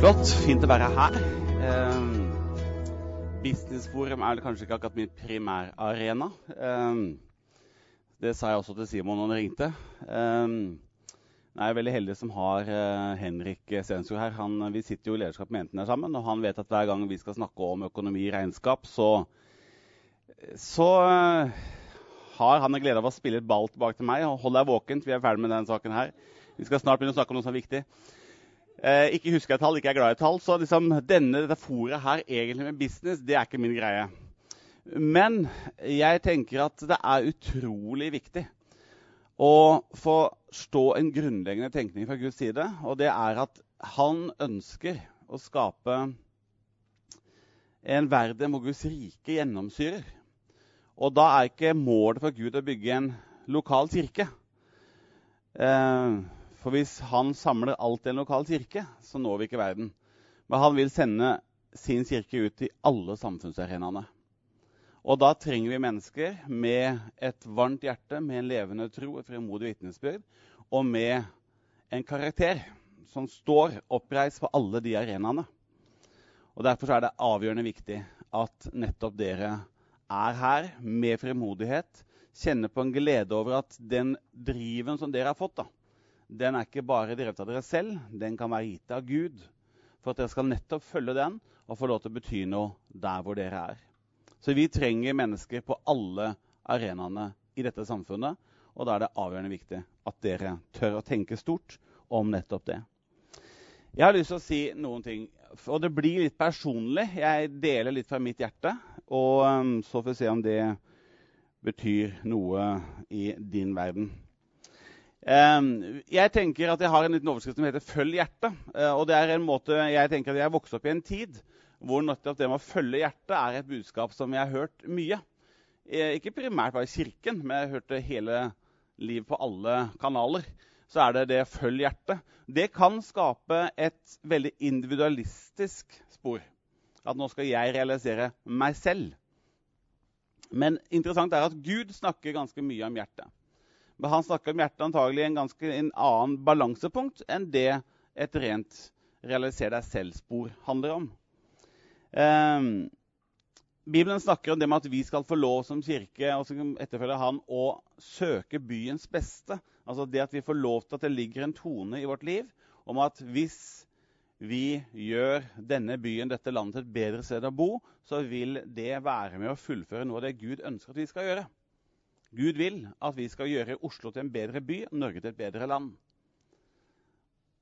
Flott. Fint å være her. Eh, Businessforum er kanskje ikke akkurat min primærarena. Eh, det sa jeg også til Simon da han ringte. Eh, jeg er veldig heldig som har eh, Henrik Stensrud her. Han, vi sitter jo i lederskap med jentene sammen, og han vet at hver gang vi skal snakke om økonomi og regnskap, så, så eh, har han glede av å spille et ball tilbake til meg. og Hold deg våken, vi er ferdig med denne saken her. Vi skal snart begynne å snakke om noe som er viktig. Eh, ikke husker jeg tall, ikke er glad i tall. Så liksom, denne, dette foret her egentlig med business, det er ikke min greie. Men jeg tenker at det er utrolig viktig å forstå en grunnleggende tenkning fra Guds side. Og det er at han ønsker å skape en verden hvor Guds rike gjennomsyrer. Og da er ikke målet for Gud å bygge en lokal kirke. Eh, for hvis han samler alt i en lokal kirke, så når vi ikke verden. Men han vil sende sin kirke ut i alle samfunnsarenaene. Og da trenger vi mennesker med et varmt hjerte, med en levende tro, et fremodig vitnesbyrd, og med en karakter som står oppreist på alle de arenaene. Og Derfor er det avgjørende viktig at nettopp dere er her med fremodighet, kjenner på en glede over at den driven som dere har fått, da, den er ikke bare drevet av dere selv, den kan være gitt av Gud. For at dere skal nettopp følge den og få lov til å bety noe der hvor dere er. Så vi trenger mennesker på alle arenaene i dette samfunnet. Og da er det avgjørende viktig at dere tør å tenke stort om nettopp det. Jeg har lyst til å si noen ting. Og det blir litt personlig. Jeg deler litt fra mitt hjerte. Og um, så får vi se om det betyr noe i din verden. Ehm, jeg tenker at jeg har en liten overskrift som heter 'Følg hjertet'. Eh, og det er en måte Jeg tenker at jeg vokste opp i en tid hvor nettopp det med å følge hjertet er et budskap som jeg har hørt mye. Eh, ikke primært bare i kirken, men jeg har hørt det hele livet på alle kanaler. Så er det det 'følg hjertet'. Det kan skape et veldig individualistisk spor. At nå skal jeg realisere meg selv. Men interessant er at Gud snakker ganske mye om hjertet. Men han snakker om hjertet antagelig i en ganske en annen balansepunkt enn det et rent realiser deg selv-spor handler om. Eh, Bibelen snakker om det med at vi skal få lov som kirke og som etterfølger han, å søke byens beste. Altså det at vi får lov til at det ligger en tone i vårt liv om at hvis vi gjør denne byen, dette landet, et bedre sted å bo, så vil det være med å fullføre noe av det Gud ønsker at vi skal gjøre. Gud vil at vi skal gjøre Oslo til en bedre by, Norge til et bedre land.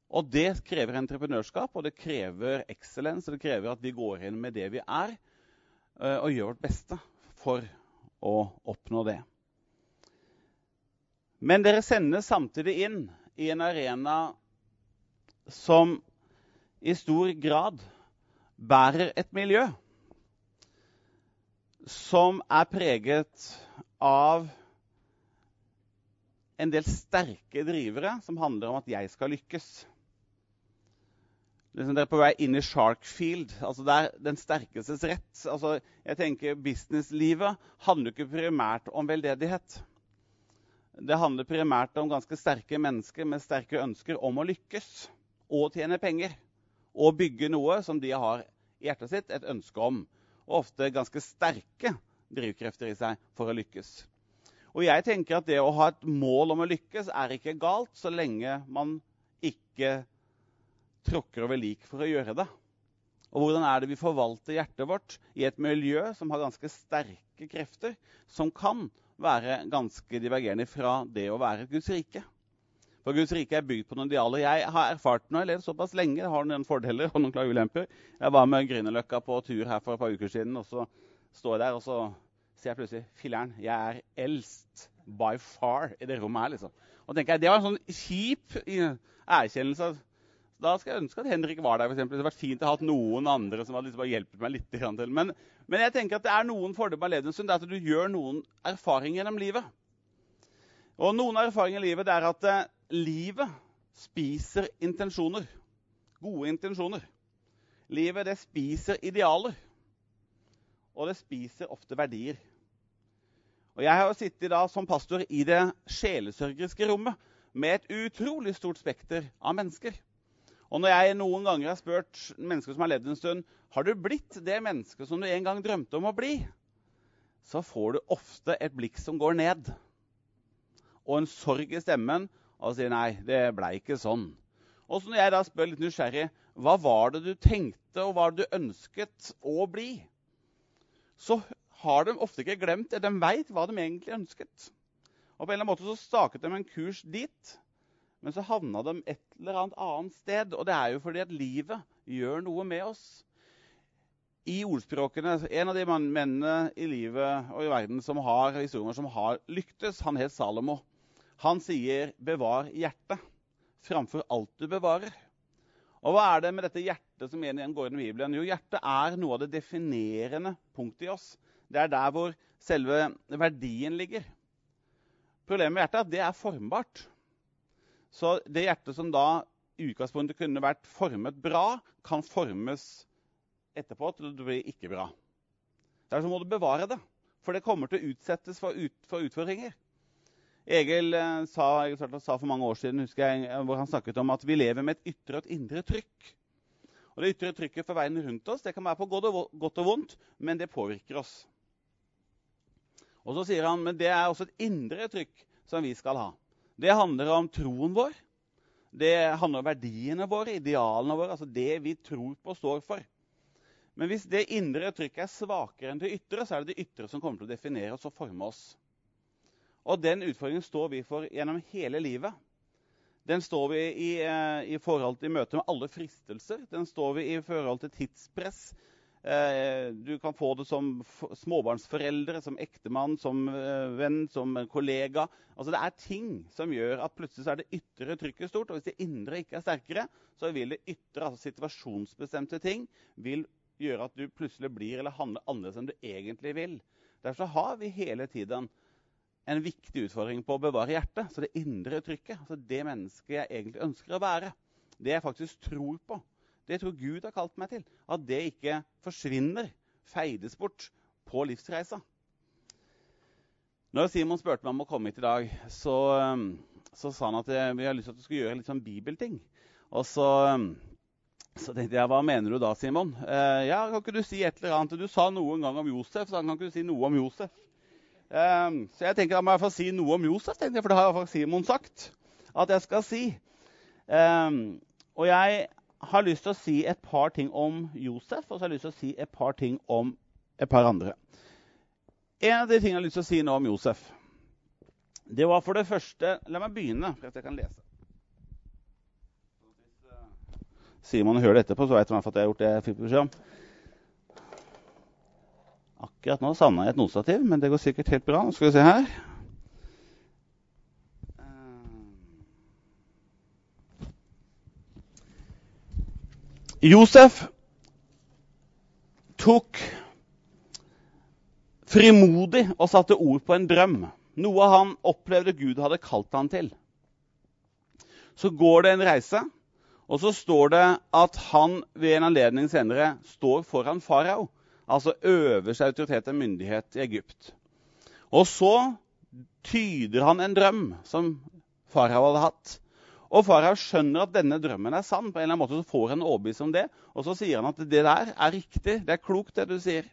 Og Det krever entreprenørskap, og det krever excellence, og det krever at vi går inn med det vi er, eh, og gjør vårt beste for å oppnå det. Men dere sendes samtidig inn i en arena som i stor grad bærer et miljø som er preget av en del sterke drivere som handler om at jeg skal lykkes. Liksom dere er på vei inn i Sharkfield. altså Det er den sterkestes rett. Altså, jeg tenker Businesslivet handler ikke primært om veldedighet. Det handler primært om ganske sterke mennesker med sterke ønsker om å lykkes og tjene penger. Og bygge noe som de har i hjertet sitt et ønske om. Og ofte ganske sterke drivkrefter i seg for å lykkes. Og jeg tenker at det å ha et mål om å lykkes er ikke galt så lenge man ikke tråkker over lik for å gjøre det. Og hvordan er det vi forvalter hjertet vårt i et miljø som har ganske sterke krefter, som kan være ganske divergerende fra det å være Guds rike? For Guds rike er bygd på noen idealer. Jeg har erfart når jeg har levd såpass lenge, det har noen fordeler og noen klare ulemper. Jeg var med Grünerløkka på tur her for et par uker siden, og så står jeg der, og så ser jeg plutselig Filler'n, jeg er eldst by far i det rommet her. liksom. Og tenker jeg, Det var en sånn kjip erkjennelse. Da skal jeg ønske at Henrik var der. For eksempel. det hadde vært fint å ha noen andre som hadde liksom bare hjulpet meg litt til. Men, men, jeg tenker at det er noen fordeler med å leve en stund. Det er at du gjør noen erfaringer gjennom livet. Og noen erfaringer i livet det er at eh, livet spiser intensjoner. Gode intensjoner. Livet det spiser idealer og det spiser ofte verdier. Og Jeg har jo sittet da som pastor i det sjelesørgeriske rommet med et utrolig stort spekter av mennesker. Og når jeg noen ganger har spurt mennesker som har levd en stund har du blitt det mennesket som du en gang drømte om å bli, så får du ofte et blikk som går ned. Og en sorg i stemmen og sier nei, det blei ikke sånn. Og så når jeg da spør litt nysgjerrig hva var det du tenkte og hva du ønsket å bli, så har de ofte ikke glemt det. De veit hva de egentlig ønsket. Og på en eller annen måte så staket de en kurs dit, men så havna de et eller annet annet sted. Og det er jo fordi at livet gjør noe med oss. I ordspråkene En av de mennene i livet og i verden som har historier som har lyktes, han het Salomo. Han sier 'bevar hjertet' framfor alt du bevarer. Og hva er det med dette hjertet som igjen går i Bibelen? Jo, hjertet er noe av det definerende punktet i oss. Det er der hvor selve verdien ligger. Problemet med hjertet er at det er formbart. Så det hjertet som da i utgangspunktet kunne vært formet bra, kan formes etterpå til det blir ikke bra. Derfor må du bevare det, for det kommer til å utsettes for, ut, for utfordringer. Egil eh, sa, sa, for mange år siden husker jeg, hvor han snakket om at vi lever med et ytre og et indre trykk. Og Det ytre trykket for verden rundt oss det kan være på godt og, godt og vondt, men det påvirker oss. Og så sier han men det er også et indre trykk som vi skal ha. Det handler om troen vår. Det handler om verdiene våre, idealene våre, altså det vi tror på og står for. Men hvis det indre trykket er svakere enn det ytre, så er det det ytre som kommer til å definere oss og forme oss. Og den utfordringen står vi for gjennom hele livet. Den står vi i, eh, i forhold til møte med alle fristelser. Den står vi i forhold til tidspress. Eh, du kan få det som småbarnsforeldre, som ektemann, som eh, venn, som kollega. Altså Det er ting som gjør at plutselig så er det ytre trykket stort. Og hvis det indre ikke er sterkere, så vil det ytre, altså situasjonsbestemte ting, vil gjøre at du plutselig blir eller handler annerledes enn du egentlig vil. Derfor har vi hele tiden en viktig utfordring på å bevare hjertet. Så det indre trykket, altså det mennesket jeg egentlig ønsker å være, det jeg faktisk tror på, det tror Gud har kalt meg til. At det ikke forsvinner, feides bort på livsreisa. Når Simon spurte meg om å komme hit i dag, så, um, så sa han at vi har lyst til at du skulle gjøre litt sånn bibelting. Og så, um, så, tenkte jeg, hva mener du da, Simon? Eh, ja, kan ikke du si et eller annet? Du sa noe en gang om Josef, så kan ikke du si noe om Josef? Eh, så jeg tenker da må jeg få si noe om Josef, jeg, for det har iallfall Simon sagt at jeg skal si. Eh, og jeg har lyst til å si et par ting om Josef, og så har jeg lyst til å si et par ting om et par andre. En av de tingene jeg har lyst til å si nå om Josef, det var for det første La meg begynne, for at jeg kan lese. Simon hører det etterpå, så vet han at jeg har gjort det jeg fikk beskjed om. Akkurat nå savna jeg et notestativ, men det går sikkert helt bra. Nå skal vi se her. Josef tok frimodig og satte ord på en drøm, noe han opplevde Gud hadde kalt han til. Så går det en reise, og så står det at han ved en anledning senere står foran farao, altså øverste autoritet og myndighet i Egypt. Og så tyder han en drøm som farao hadde hatt. Og farao skjønner at denne drømmen er sann. på en eller annen måte så får han overbevist om det, Og så sier han at det der er riktig. Det er klokt, det du sier.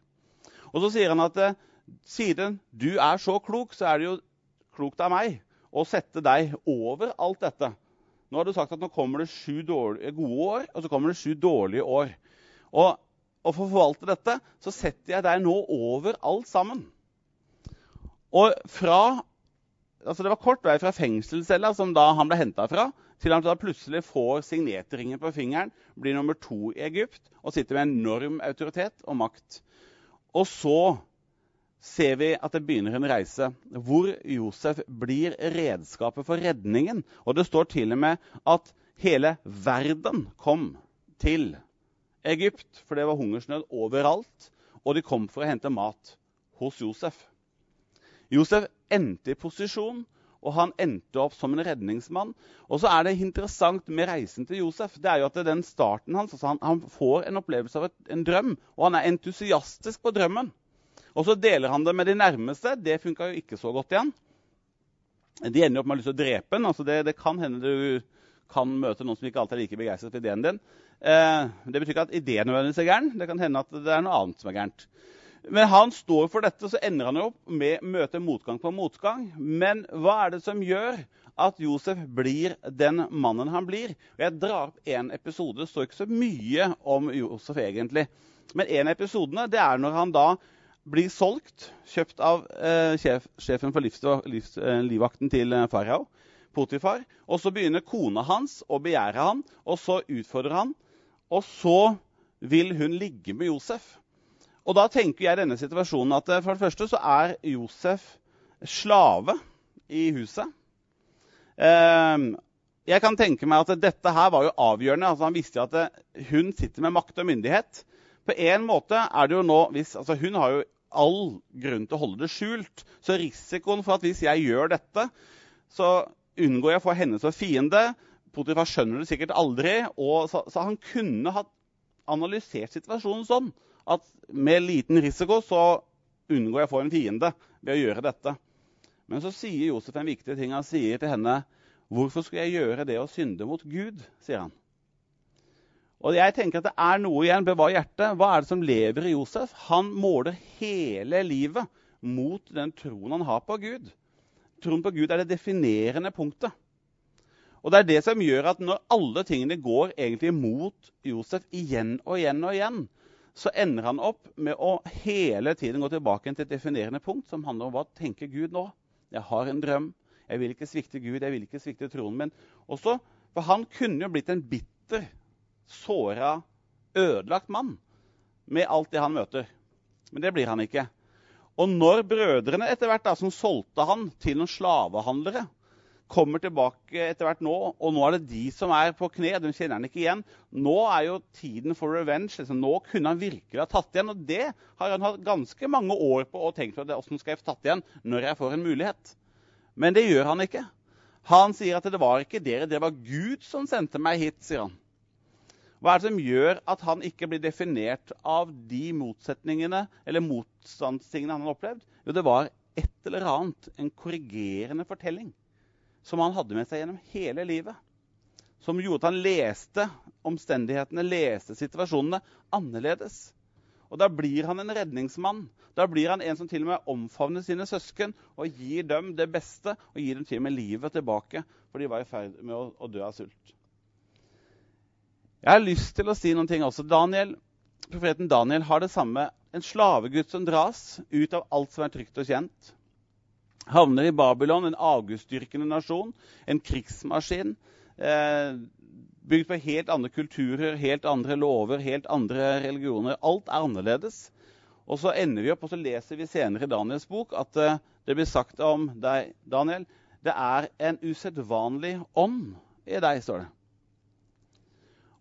Og så sier han at eh, siden du er så klok, så er det jo klokt av meg å sette deg over alt dette. Nå har du sagt at nå kommer det sju gode år, og så kommer det sju dårlige år. Og, og for å forvalte dette så setter jeg deg nå over alt sammen. Og fra altså Det var kort vei fra fengselscella, som da han ble henta fra, til han da plutselig får signetringen på fingeren, blir nummer to i Egypt og sitter med enorm autoritet og makt. Og så ser vi at det begynner en reise hvor Josef blir redskapet for redningen. Og det står til og med at hele verden kom til Egypt, for det var hungersnød overalt. Og de kom for å hente mat hos Josef. Josef endte i posisjon og han endte opp som en redningsmann. Og så er det interessant med reisen til Josef. det er jo at den starten hans, altså han, han, får en opplevelse av et, en drøm, og han er entusiastisk på drømmen. Og så deler han det med de nærmeste. Det funka jo ikke så godt igjen. De ender opp med å lyst til å drepe ham. Altså det, det, kan hende du kan møte noen som ikke alltid er like begeistret for ideen din. Eh, det betyr ikke at ideen nødvendigvis er gæren. Det kan hende at det er noe annet som er gærent. Men han står for dette, så ender han opp med å møte motgang på motgang. Men hva er det som gjør at Josef blir den mannen han blir? Jeg drar opp én episode. Det står ikke så mye om Josef egentlig. Men en av episodene det er når han da blir solgt, kjøpt av eh, sjef, sjefen for livs, livs, eh, livvakten til eh, farao, Potifar. Og så begynner kona hans å begjære han, og så utfordrer han. Og så vil hun ligge med Josef. Og da tenker jeg i denne situasjonen at eh, for det første så er Josef slave i huset. Eh, jeg kan tenke meg at dette her var jo avgjørende. altså Han visste jo at eh, hun sitter med makt og myndighet. På en måte er det jo nå hvis, altså Hun har jo all grunn til å holde det skjult. Så risikoen for at hvis jeg gjør dette, så unngår jeg å få henne som fiende. Potifar skjønner det sikkert aldri. og så, så han kunne ha analysert situasjonen sånn at med liten risiko så unngår jeg å få en fiende ved å gjøre dette. Men så sier Josef en viktig ting. Han sier til henne, 'Hvorfor skulle jeg gjøre det å synde mot Gud?' sier han. Og jeg tenker at det er noe igjen. Bevar hjertet. Hva er det som lever i Josef? Han måler hele livet mot den troen han har på Gud. Troen på Gud er det definerende punktet. Og det er det som gjør at når alle tingene går egentlig mot Josef igjen og igjen og igjen, så ender han opp med å hele tiden gå tilbake til et definerende punkt som handler om hva tenker Gud nå. Jeg har en drøm. Jeg vil ikke svikte Gud, jeg vil ikke svikte troen min. Også, for han kunne jo blitt en bitter, såra, ødelagt mann med alt det han møter. Men det blir han ikke. Og når brødrene etter hvert da, som solgte han til noen slavehandlere, kommer tilbake etter hvert nå, og nå er det de som er på kne. De kjenner han ikke igjen. Nå er jo tiden for revenge. Liksom. Nå kunne han virkelig ha tatt igjen. Og det har han hatt ganske mange år på og tenkt på. Hvordan skal jeg få tatt igjen når jeg får en mulighet? Men det gjør han ikke. Han sier at det var ikke dere, det var Gud som sendte meg hit, sier han. Hva er det som gjør at han ikke blir definert av de motsetningene eller motstandstingene han har opplevd? Jo, det var et eller annet, en korrigerende fortelling som han hadde med seg gjennom hele livet. Som gjorde at han leste omstendighetene, leste situasjonene annerledes. Og da blir han en redningsmann. Da blir han en som til og med omfavner sine søsken og gir dem det beste. Og gir dem til og med livet tilbake, for de var i ferd med å, å dø av sult. Jeg har lyst til å si noen ting også. Daniel, Profeten Daniel har det samme. En slavegutt som dras ut av alt som er trygt og kjent havner i Babylon, en avgudsdyrkende nasjon, en krigsmaskin. Eh, bygd på helt andre kulturer, helt andre lover, helt andre religioner. Alt er annerledes. Og så ender vi opp, og så leser vi senere i Daniels bok at eh, det blir sagt om deg, Daniel, det er en usedvanlig ånd i deg, står det.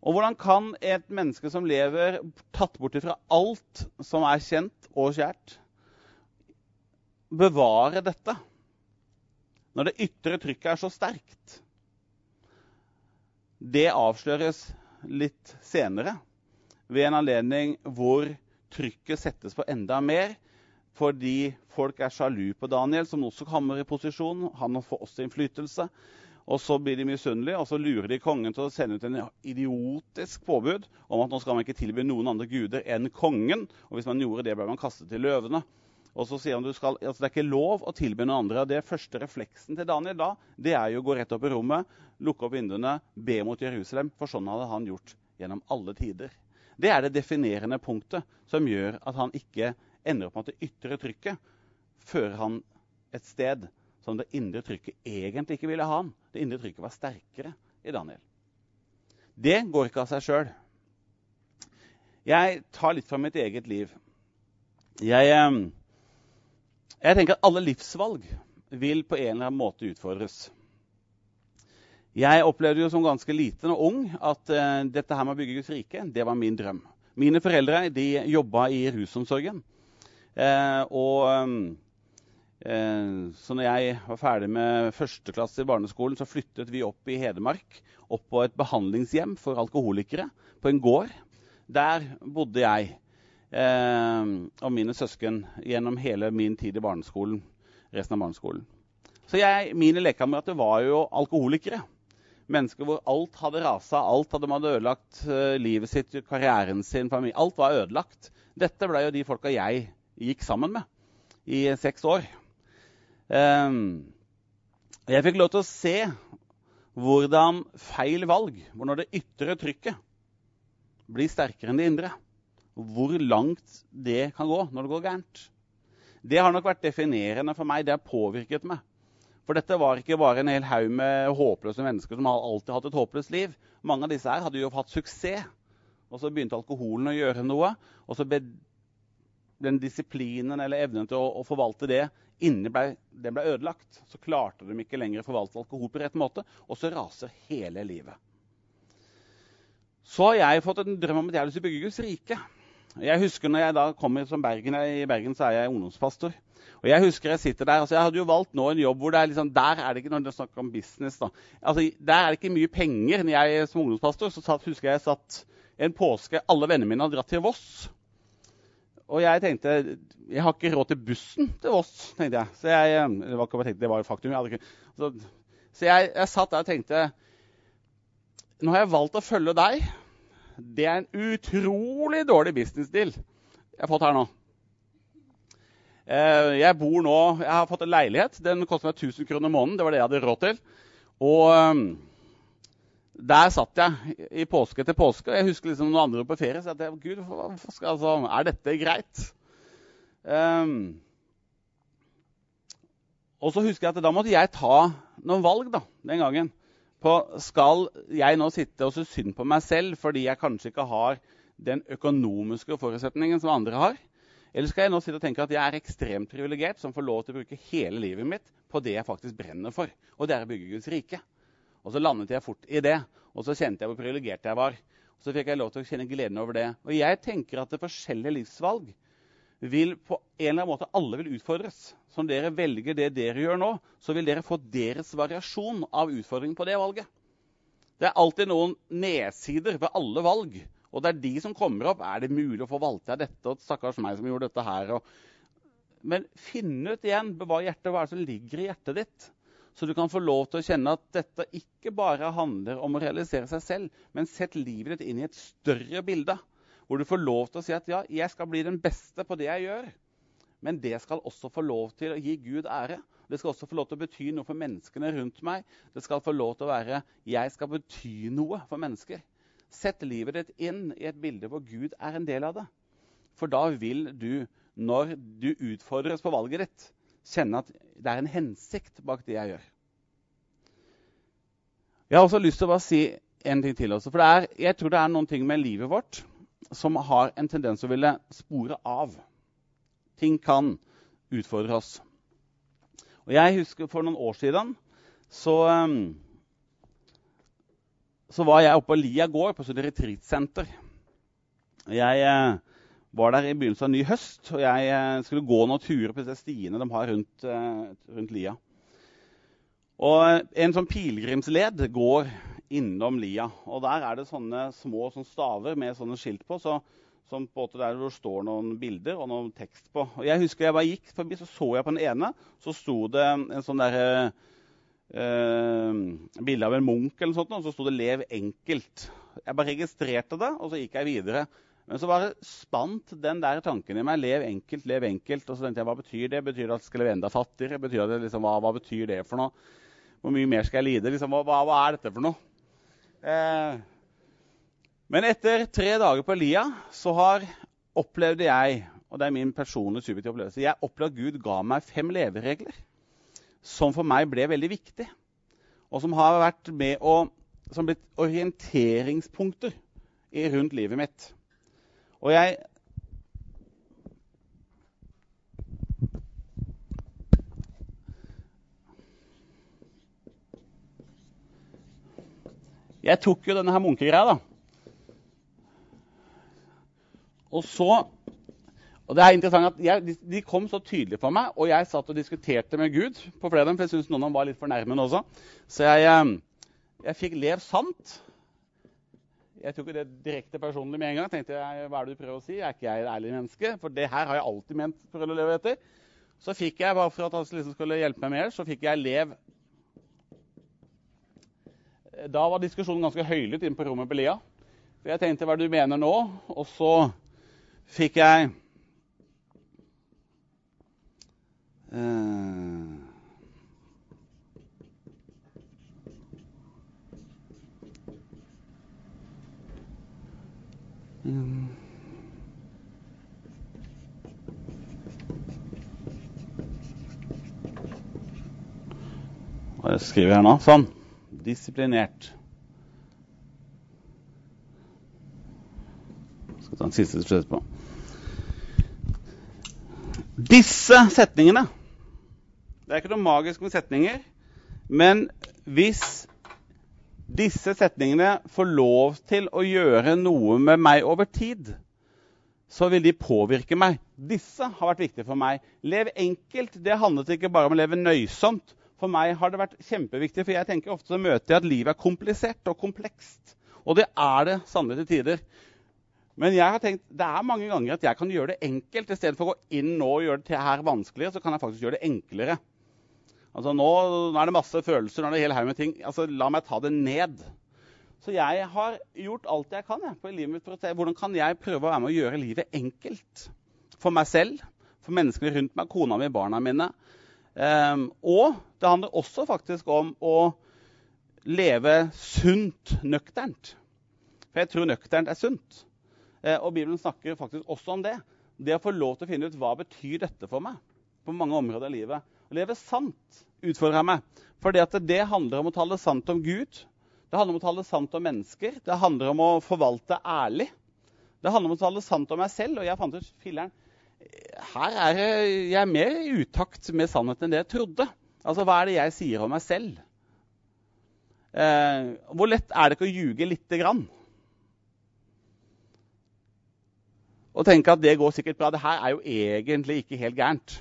Og hvordan kan et menneske som lever tatt bort fra alt som er kjent og kjært, bevare dette når det ytre trykket er så sterkt? Det avsløres litt senere ved en anledning hvor trykket settes på enda mer fordi folk er sjalu på Daniel, som også kommer i posisjon. Han får også innflytelse. Og så blir de misunnelige, og så lurer de kongen til å sende ut en idiotisk påbud om at nå skal man ikke tilby noen andre guder enn kongen. Og hvis man gjorde det, ble man kastet til løvene. Og så sier han at altså det er ikke lov å tilby noen andre. Det første refleksen til Daniel da, det er jo å gå rett opp i rommet, lukke opp vinduene, be mot Jerusalem. For sånn hadde han gjort gjennom alle tider. Det er det definerende punktet som gjør at han ikke ender opp med at det ytre trykket fører han et sted som det indre trykket egentlig ikke ville ha han. Det indre trykket var sterkere i Daniel. Det går ikke av seg sjøl. Jeg tar litt fra mitt eget liv. Jeg... Eh, jeg tenker at alle livsvalg vil på en eller annen måte utfordres. Jeg opplevde jo som ganske liten og ung at uh, dette her med å bygge Guds rike det var min drøm. Mine foreldre de jobba i rusomsorgen. Uh, og uh, så når jeg var ferdig med første klasse i barneskolen, så flyttet vi opp i Hedmark. Opp på et behandlingshjem for alkoholikere på en gård. Der bodde jeg eh, og mine søsken gjennom hele min tid i barneskolen. resten av barneskolen. Så jeg, Mine lekekamerater var jo alkoholikere. Mennesker hvor alt hadde rasa, alt hadde man ødelagt uh, livet sitt, karrieren sin, familie. Alt var ødelagt. Dette ble jo de folka jeg gikk sammen med i seks år. Um, jeg fikk lov til å se hvordan feil valg, hvor når det ytre trykket blir sterkere enn det indre, hvor langt det kan gå når det går gærent. Det har nok vært definerende for meg. Det har påvirket meg. For dette var ikke bare en hel haug med håpløse mennesker som alltid hatt et håpløst liv. Mange av disse her hadde jo hatt suksess. Og så begynte alkoholen å gjøre noe. Og så ble den disiplinen eller evnen til å, å forvalte det inni ble, den ble ødelagt. Så klarte de ikke lenger å forvalte alkohol på rett måte, og så raser hele livet. Så har jeg fått en drøm om at jeg har lyst bygge Guds rike. Jeg husker når jeg da kommer som Bergen, I Bergen så er jeg ungdomspastor. Og Jeg husker jeg sitter der, altså jeg hadde jo valgt nå en jobb hvor det er liksom, der er det ikke når det snakker om business da, altså Der er det ikke mye penger. Når jeg som ungdomspastor så satt, husker jeg satt en påske Alle vennene mine hadde dratt til Voss. Og jeg tenkte jeg har ikke råd til bussen til Voss. tenkte jeg. Så jeg, eh, det var ikke jeg tenkte, det var jo faktum. Jeg ikke, så, så jeg, jeg satt der og tenkte Nå har jeg valgt å følge deg. Det er en utrolig dårlig business-deal jeg har fått her nå. Eh, jeg bor nå, jeg har fått en leilighet. Den koster meg 1000 kroner måneden. Det var det jeg hadde råd til. Og ehm, der satt jeg i påske etter påske. og Jeg husker liksom noen andre på ferie. Så jeg, Gud, skal, altså, er dette greit? Um, og så husker jeg at da måtte jeg ta noen valg da, den gangen. På, skal jeg nå sitte og se synd på meg selv fordi jeg kanskje ikke har den økonomiske forutsetningen som andre har? Eller skal jeg nå sitte og tenke at jeg er ekstremt privilegert som får lov til å bruke hele livet mitt på det jeg faktisk brenner for, og det er å bygge Guds rike? Og så landet jeg fort i det, og så kjente jeg hvor privilegert jeg var. Og så fikk jeg lov til å kjenne gleden over det. Og jeg tenker at det forskjellige livsvalg vil på en eller annen måte alle vil utfordres. Så når dere velger det dere gjør nå, så vil dere få deres variasjon av utfordringen på det valget. Det er alltid noen nedsider ved alle valg. Og det er de som kommer opp. Er det mulig å få valgt av dette? Og stakkars meg som gjorde dette her. Men finn ut igjen, bevar hjertet, hva er det som ligger i hjertet ditt. Så du kan få lov til å kjenne at dette ikke bare handler om å realisere seg selv, men sett livet ditt inn i et større bilde. Hvor du får lov til å si at ja, jeg skal bli den beste på det jeg gjør. Men det skal også få lov til å gi Gud ære. Det skal også få lov til å bety noe for menneskene rundt meg. Det skal få lov til å være jeg skal bety noe for mennesker. Sett livet ditt inn i et bilde hvor Gud er en del av det. For da vil du, når du utfordres på valget ditt, kjenne at det er en hensikt bak det jeg gjør. Jeg har også lyst til å bare si en ting til. Også, for er, jeg tror det er noen ting med livet vårt som har en tendens å ville spore av. Ting kan utfordre oss. Og jeg husker For noen år siden så um, så var jeg oppe på Lia gård, på et retreatsenter. Jeg eh, var der i begynnelsen av ny høst, og jeg eh, skulle gå noen turer på disse stiene de har rundt, eh, rundt Lia. Og En sånn pilegrimsled går innom Lia. og Der er det sånne små sånne staver med sånne skilt på. Så, som på en måte der hvor det står noen bilder og noen tekst på. Og jeg husker jeg bare gikk forbi, så så jeg på den ene. Så sto det en sånn derre eh, bilde av en munk, eller noe sånt, og så sto det 'Lev enkelt'. Jeg bare registrerte det, og så gikk jeg videre. Men så bare spant den der tanken i meg. Lev enkelt, lev enkelt. Og så tenkte jeg, hva betyr det? Betyr det at jeg skal leve enda fattigere? Betyr det, liksom, hva, hva, betyr det for noe? Hvor mye mer skal jeg lide? Liksom, hva, hva, er dette for noe? Eh, men etter tre dager på Lia så har opplevde jeg, og det er min personlige subjektive opplevelse, jeg opplevde at Gud ga meg fem leveregler som for meg ble veldig viktig, og som har vært med å, som blitt orienteringspunkter rundt livet mitt. Og jeg Jeg tok jo denne her munkegreia, da. Og så og det er interessant at jeg, de, kom så tydelig for meg, og jeg satt og diskuterte med Gud på flere dem, for jeg syntes noen av dem var litt fornærmende også. Så jeg, eh, jeg fikk lev sant. Jeg tok det direkte personlig med en gang. tenkte jeg, Hva er det du prøver å si? Er ikke jeg et ærlig menneske? For det her har jeg alltid ment for å leve etter. Så fikk jeg, bare for at han liksom skulle hjelpe meg mer, så fikk jeg lev Da var diskusjonen ganske høylytt inne på rommet på Lia. For jeg tenkte hva er det du mener nå? Og så fikk jeg eh, mm. Hva er det jeg skriver her nå? Sånn. Disiplinert. Skal ta en siste til på. Disse setningene Det er ikke noe magisk med setninger. Men hvis disse setningene får lov til å gjøre noe med meg over tid, så vil de påvirke meg. Disse har vært viktige for meg. Lev enkelt. Det handlet ikke bare om å leve nøysomt. For meg har det vært kjempeviktig, for jeg tenker ofte så møter jeg at livet er komplisert og komplekst. Og det er det sannelig til tider. Men jeg har tenkt, det er mange ganger at jeg kan gjøre det enkelt. I stedet for å gå inn nå og gjøre det her vanskeligere, så kan jeg faktisk gjøre det enklere. Altså nå, nå er det masse følelser, nå er det hele hel haug med ting. Altså, La meg ta det ned. Så jeg har gjort alt jeg kan jeg, på livet mitt for å se hvordan kan jeg prøve å være med å gjøre livet enkelt. For meg selv, for menneskene rundt meg, kona mi, barna mine. Um, og det handler også faktisk om å leve sunt nøkternt. For jeg tror nøkternt er sunt. Eh, og Bibelen snakker faktisk også om det. Det å få lov til å finne ut hva betyr dette for meg på mange områder i livet. Å leve sant utfordrer meg. For det, det handler om å tale sant om Gud. Det handler om å tale sant om mennesker. Det handler om å forvalte ærlig. Det handler om å tale sant om meg selv. Og jeg fant ut filleren, her er jeg er mer i utakt med sannheten enn det jeg trodde. Altså, Hva er det jeg sier om meg selv? Eh, hvor lett er det ikke å ljuge lite grann? og tenke at det går sikkert bra. Det her er jo egentlig ikke helt gærent.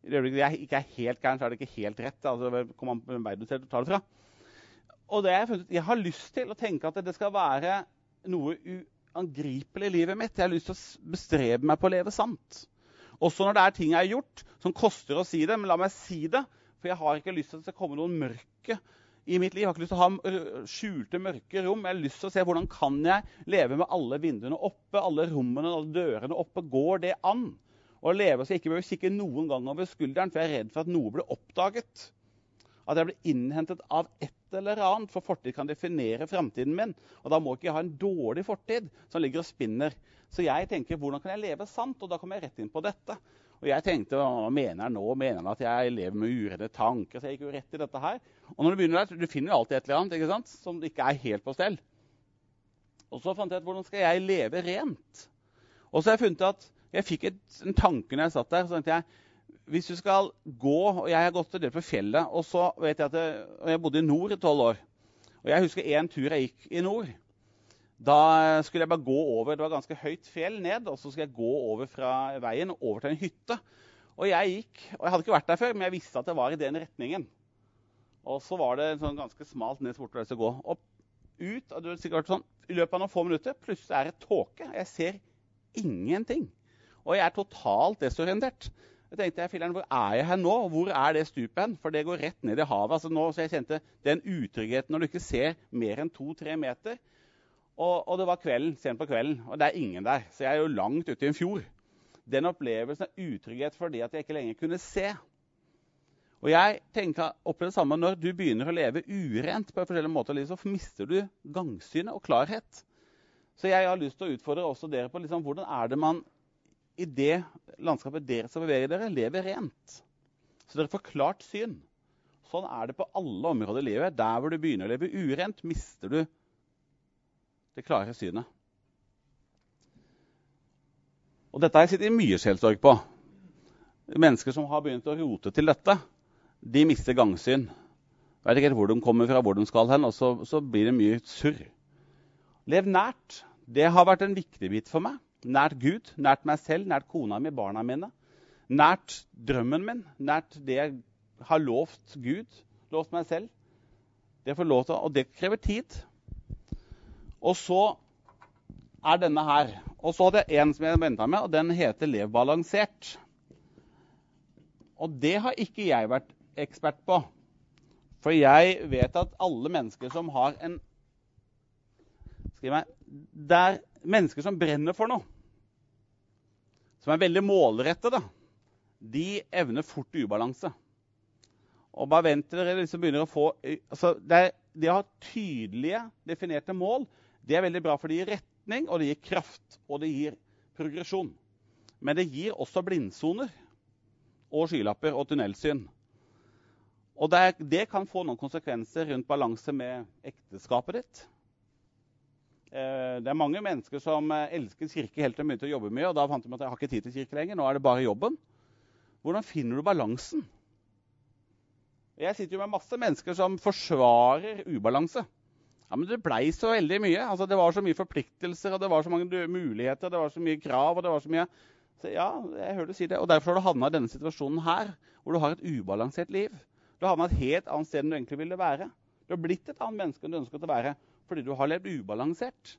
I det øyeblikket det ikke er helt gærent, så er det ikke helt rett. altså Kom an på hvem du tar det fra. Og det jeg, funnet, jeg har lyst til å tenke at det skal være noe uangripelig i livet mitt. Jeg har lyst til å bestrebe meg på å leve sant. Også når det er ting jeg har gjort som koster å si det. Men la meg si det, for jeg har ikke lyst til at det skal komme noen mørke i mitt liv. Jeg har ikke lyst til å ha skjulte, mørke rom. Jeg har lyst til å se hvordan kan jeg leve med alle vinduene oppe, alle rommene alle dørene oppe. Går det an? Å leve så jeg ikke behøver kikke noen gang over skulderen, for jeg er redd for at noe blir oppdaget. At jeg blir innhentet av et eller annet, for fortid kan definere framtiden min. Og da må ikke jeg ha en dårlig fortid som ligger og spinner. Så jeg tenker hvordan kan jeg leve sant? Og da kommer jeg rett inn på dette. Og jeg tenkte hva mener han nå? Mener han at jeg lever med uredde tanker? Så jeg gikk jo rett i dette her. Og når du begynner der, du finner jo alltid et eller annet ikke sant? som ikke er helt på stell. Og så fant jeg ut hvordan skal jeg leve rent. Og så har jeg funnet at jeg fikk et, en tanke når jeg satt der. så tenkte jeg, Hvis du skal gå Og jeg har gått en del på fjellet. Og så vet jeg at jeg, jeg bodde i nord i tolv år. Og jeg husker en tur jeg gikk i nord. Da skulle jeg bare gå over det var ganske høyt fjell ned, og så skulle jeg gå over fra veien over til en hytte. Og jeg gikk, og jeg hadde ikke vært der før, men jeg visste at jeg var i den retningen. Og så var det sånn ganske smalt ned bortover der å gå. Og ut, og det sikkert sånn, I løpet av noen få minutter plutselig er det tåke. Jeg ser ingenting. Og jeg er totalt desorientert. Jeg tenkte, jeg, Hvor er jeg her nå? Hvor er det stupet hen? For det går rett ned i havet. Altså nå, så jeg kjente Den utryggheten når du ikke ser mer enn to-tre meter, og, og, det var kvelden, sent på kvelden, og det er ingen der. Så jeg er jo langt ute i en fjord. Den opplevelsen av utrygghet fordi at jeg ikke lenger kunne se. Og jeg tenker opplever det samme når du begynner å leve urent, på forskjellige måter, så mister du gangsynet og klarhet. Så jeg har lyst til å utfordre også dere på liksom, hvordan er det man i det landskapet dere skal bevege dere, lever rent. Så dere får klart syn. Sånn er det på alle områder i livet. Der hvor du begynner å leve urent, mister du det klare synet. Og dette har jeg sittet mye sjelsorg på. Mennesker som har begynt å rote til dette, de mister gangsyn. Vet ikke helt hvor de kommer fra, hvor de skal hen, og så, så blir det mye surr. Lev nært. Det har vært en viktig bit for meg. Nært Gud, nært meg selv, nært kona mi, barna mine. Nært drømmen min, nært det jeg har lovt Gud, lovt meg selv. Det får lov til, Og det krever tid. Og så er denne her. Og så hadde jeg en som jeg venta med, og den heter Lev balansert. Og det har ikke jeg vært ekspert på. For jeg vet at alle mennesker som har en Skriv meg Det er mennesker som brenner for noe, som er veldig målrettede, de evner fort ubalanse. Og bare vent til dere liksom begynner å få altså det, det å ha tydelige, definerte mål det er veldig bra, for det gir retning, og det gir kraft, og det gir progresjon. Men det gir også blindsoner og skylapper og tunnelsyn. Og det, det, kan få noen konsekvenser rundt balanse med ekteskapet ditt. Eh, det er mange mennesker som eh, elsker kirke helt til de begynte å jobbe mye. Og da fant de at jeg har ikke tid til kirke lenger. Nå er det bare jobben. Hvordan finner du balansen? Jeg sitter jo med masse mennesker som forsvarer ubalanse. Ja, Men det blei så veldig mye. Altså, det var så mye forpliktelser, og det var så mange muligheter, det var så mye krav. og det var så mye... Så ja, jeg hører du si det. Og Derfor har du havna i denne situasjonen her, hvor du har et ubalansert liv. Du havna et helt annet sted enn du egentlig ville være. Du har blitt et annet menneske enn du ønsket å være fordi du har levd ubalansert.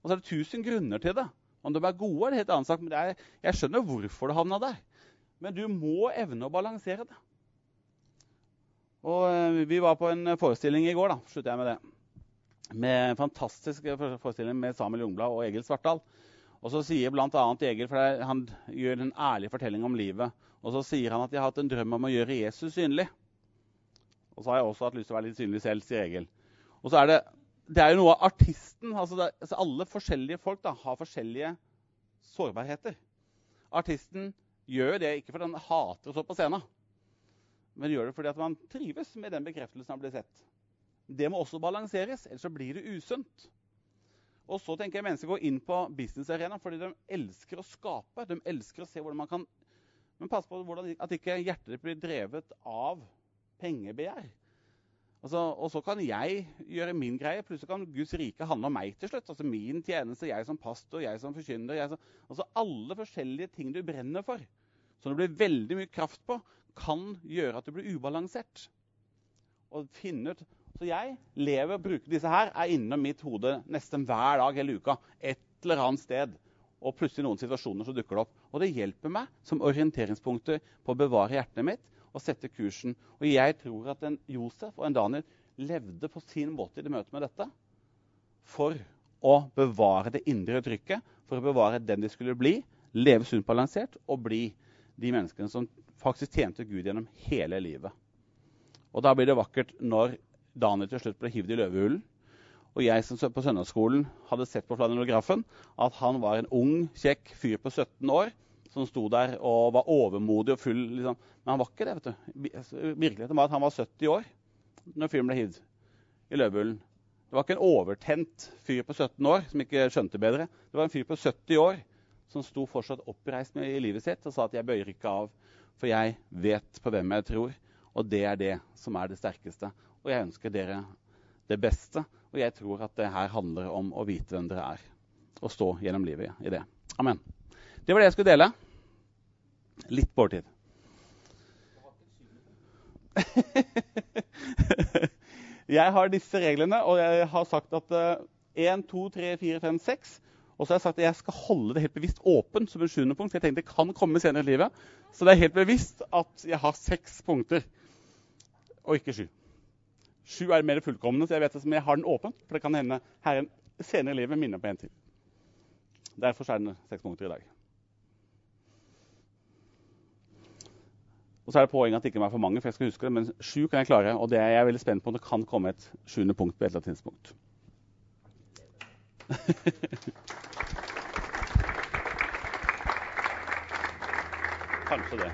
Og så er det tusen grunner til det. Om du er gode, er det helt annen sak. Men er, jeg skjønner hvorfor du havna der. Men du må evne å balansere det. Og eh, Vi var på en forestilling i går. da, slutter jeg med det. Med en fantastisk forestilling med Samuel Jungblad og Egil Svartdal. Og så sier bl.a. Egil, for Han gjør en ærlig fortelling om livet. Og så sier han at de har hatt en drøm om å gjøre Jesus synlig. Og så har jeg også hatt lyst til å være litt synlig selv, sier Egil. Og så er det, det er jo noe av artisten altså, det, altså Alle forskjellige folk da, har forskjellige sårbarheter. Artisten gjør det ikke fordi han hater å stå på scenen, men gjør det fordi man trives med den bekreftelsen han blir sett. Det må også balanseres, ellers så blir det usunt. Og så tenker jeg Mennesker går inn på businessarenaen fordi de elsker å skape. De elsker å se hvordan man kan Men pass på at ikke hjertet blir drevet av pengebegjær. Altså, og så kan jeg gjøre min greie, plutselig kan Guds rike handle om meg til slutt. Altså Min tjeneste, jeg som pastor, jeg som forkynner. Jeg som, altså Alle forskjellige ting du brenner for, som det blir veldig mye kraft på, kan gjøre at du blir ubalansert. Og finne ut, Så jeg lever og bruker disse her, er innom mitt hode nesten hver dag hele uka. Et eller annet sted. Og plutselig i noen situasjoner så dukker det opp. Og det hjelper meg som orienteringspunkter på å bevare hjertet mitt og sette kursen. Og jeg tror at en Josef og en Daniel levde på sin måte i det møtet med dette for å bevare det indre trykket, for å bevare den de skulle bli, leve sunt balansert og bli de menneskene som faktisk tjente Gud gjennom hele livet. Og da blir det vakkert når Daniel til slutt ble hivd i løvehulen. Og jeg som på søndagsskolen hadde sett på flanellografen at han var en ung, kjekk fyr på 17 år som sto der og var overmodig og full. Liksom. Men han var ikke det. vet du. Altså, virkeligheten var at han var 70 år når fyren ble hivd i løvehullen. Det var ikke en overtent fyr på 17 år som ikke skjønte bedre. Det var en fyr på 70 år som sto fortsatt oppreist med i livet sitt og sa at 'jeg bøyer ikke av', for jeg vet på hvem jeg tror. Og det er det som er det sterkeste. Og jeg ønsker dere det beste. Og jeg tror at det her handler om å vite hvem dere er. Og stå gjennom livet i det. Amen. Det var det jeg skulle dele. Litt på overtid. jeg har disse reglene, og jeg har sagt at 1, 2, 3, 4, 5, 6 Og så har jeg sagt at jeg skal holde det helt bevisst åpent som en sjuende punkt. For jeg tenkte det kan komme senere i livet. Så det er helt bevisst at jeg har seks punkter, og ikke sju. Sju er mer fullkomne, så jeg vet det som jeg har den åpen. For det kan hende Herren senere i livet minner på en til. Derfor er det seks punkter i dag. Og så er det poenget at det ikke er for mange, for jeg skal huske det, men sju kan jeg klare. Og det er jeg veldig spent på om det kan komme et sjuende punkt på et eller annet tidspunkt. Kanskje det.